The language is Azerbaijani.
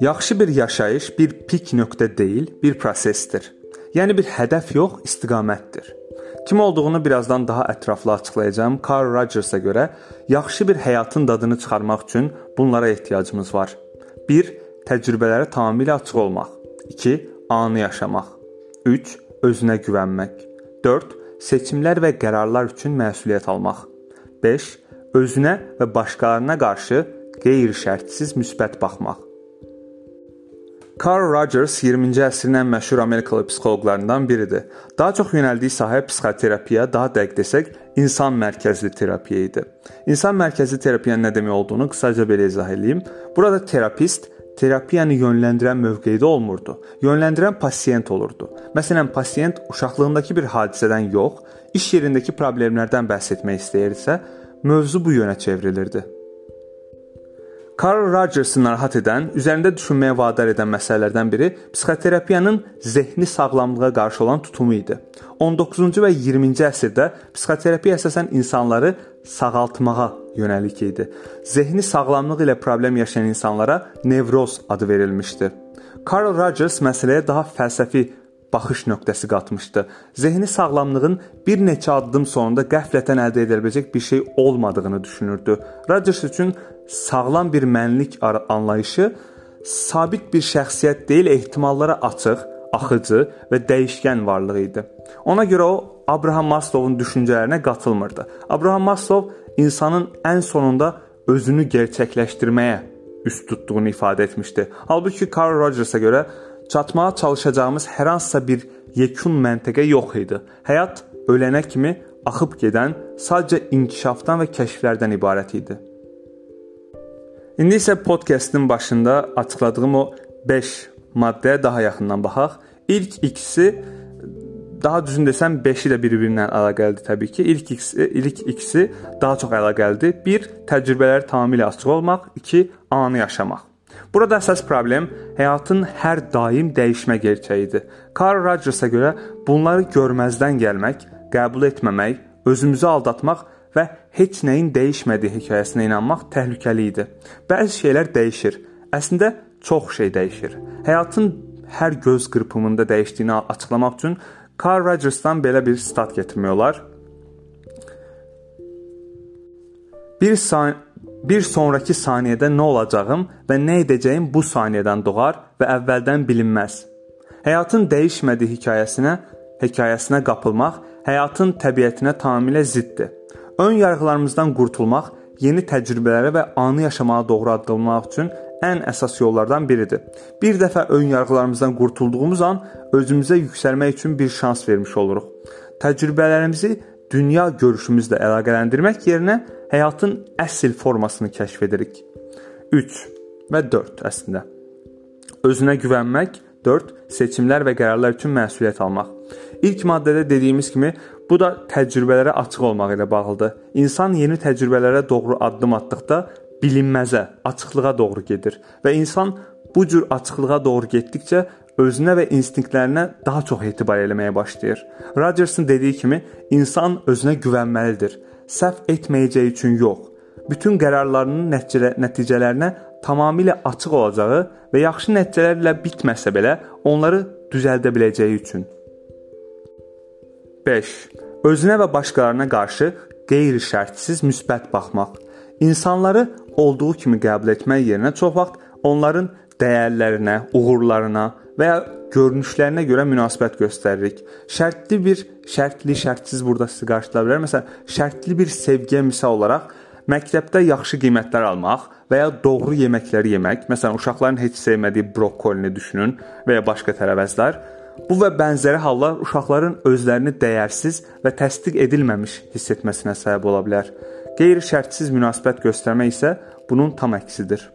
Yaxşı bir yaşayış bir pik nöqtə deyil, bir prosesdir. Yəni bir hədəf yox, istiqamətdir. Kim olduğunu birazdan daha ətraflı açıqlayacağam. Carl Rogersa görə yaxşı bir həyatın dadını çıxarmaq üçün bunlara ehtiyacımız var. 1. Təcrübələrə tamamilə açıq olmaq. 2. Anı yaşamaq. 3. Özünə güvənmək. 4. Seçimlər və qərarlar üçün məsuliyyət almaq. 5. Özünə və başqalarına qarşı qeyri-şərtsiz müsbət baxmaq. Carl Rogers 20-ci əsrin ən məşhur Amerikalı psixoloqlarından biridir. Daha çox yönəldiyi sahə psixoterapiya, daha dəqiq desək, insan mərkəzli terapiya idi. İnsan mərkəzli terapiyanın nə demək olduğunu qısaca belə izah edeyim. Burada terapist terapiyanı yönləndirən mövqedə olmurdu. Yönləndirən pasiyent olurdu. Məsələn, pasiyent uşaqlığındakı bir hadisədən yox, iş yerindəki problemlərdən bəhs etmək istəyirsə, mövzu bu yönə çevrilirdi. Carl Rogersi narahat edən, üzərində düşünməyə vadar edən məsələlərdən biri psixoterapiyanın zehni sağlamlığa qarşı olan tutumu idi. 19-cu və 20-ci əsrdə psixoterapiya əsasən insanları sağaltmağa yönəlik idi. Zehni sağlamlıq ilə problem yaşayan insanlara nevroz adı verilmişdi. Carl Rogers məsələyə daha fəlsəfi baxış nöqtəsi qatmışdı. Zehni sağlamlığın bir neçə addım sonunda qəflətən əldə edilə biləcək bir şey olmadığını düşünürdü. Rogers üçün sağlam bir mənlik anlayışı sabit bir şəxsiyyət deyil, ehtimallara açıq, axıcı və dəyişkən varlıq idi. Ona görə o Abraham Maslow'un düşüncələrinə qatılmırdı. Abraham Maslow insanın ən sonunda özünü gerçəkləşdirməyə üst tutduğunu ifadə etmişdi. Halbuki Carl Rogersa görə çatmağa çalışacağımız hər hansısa bir yekun məntəqə yox idi. Həyat ölənə kimi axıb gedən sadəcə inkişafdan və kəşflərdən ibarət idi. İndi isə podkastın başında açıqladığım o 5 maddəyə daha yaxından baxaq. İlk ikisi daha düzün desəm 5-i də bir-birinə əlaqəlidir təbii ki. İlk ikisi, ilk ikisi daha çox əlaqəlidir. 1. Təcrübələri tamamilə açıq olmaq, 2. Anı yaşamaq. Burada əsas problem həyatın hər daim dəyişmə gerçəyidir. Carl Rogersa görə bunları görməzdən gəlmək, qəbul etməmək, özümüzü aldatmaq və heç nəyin dəyişmədiyi hekayəsinə inanmaq təhlükəli idi. Bəzi şeylər dəyişir. Əslində çox şey dəyişir. Həyatın hər göz qırpımında dəyişdiyini açıqlamaq üçün Carl Rogersdan belə bir stat gətirmək olar. Bir san bir sonrakı saniyədə nə olacağım və nə edəcəyim bu saniyədən doğar və əvvəldən bilinməz. Həyatın dəyişmədiyi hekayəsinə, hekayəsinə qapılmaq həyatın təbiətinə tamamilə ziddir. Ön yarğılarımızdan qurtulmaq yeni təcrübələrə və anı yaşamağa doğru addımlamaq üçün ən əsas yollardan biridir. Bir dəfə ön yarğılarımızdan qurtulduğumuz an özümüzə yüksəlmək üçün bir şans vermiş oluruq. Təcrübələrimizi dünya görüşümüzlə əlaqələndirmək yerinə həyatın əsl formasını kəşf edirik. 3 və 4 əslində. Özünə güvənmək, 4 seçimlər və qərarlar üçün məsuliyyət almaq. İlk maddədə dediyimiz kimi, bu da təcrübələrə açıq olmaq ilə bağlıdır. İnsan yeni təcrübələrə doğru addım atdıqda bilinməzə, açıqlığa doğru gedir və insan bu cür açıqlığa doğru getdikcə özünə və instinktlərinə daha çox etibar eləməyə başlayır. Rogersin dediyi kimi, insan özünə güvənməlidir səhv etməyəcəyi üçün yox, bütün qərarlarının nəticə nəticələrinə tamamilə açıq olacağı və yaxşı nəticələrlə bitməsə belə onları düzəldə biləcəyi üçün. 5. Özünə və başqalarına qarşı qeyri-şərtsiz müsbət baxmaq. İnsanları olduğu kimi qəbul etmək yerinə çox vaxt onların dəyərlərinə, uğurlarına və ya görünüşlərinə görə münasibət göstəririk. Şərtli bir, şərtli, şərtsiz burada sizi qarşılaya bilər. Məsələn, şərtli bir sevgiyə misal olaraq məktəbdə yaxşı qiymətlər almaq və ya doğru yeməkləri yemək. Məsələn, uşaqların heç sevmədiyi brokolini düşünün və ya başqa tərəvəzlər. Bu və bənzəri hallar uşaqların özlərini dəyərsiz və təsdiq edilməmiş hiss etməsinə səbəb ola bilər. Qeyri-şərtsiz münasibət göstərmək isə bunun tam əksidir.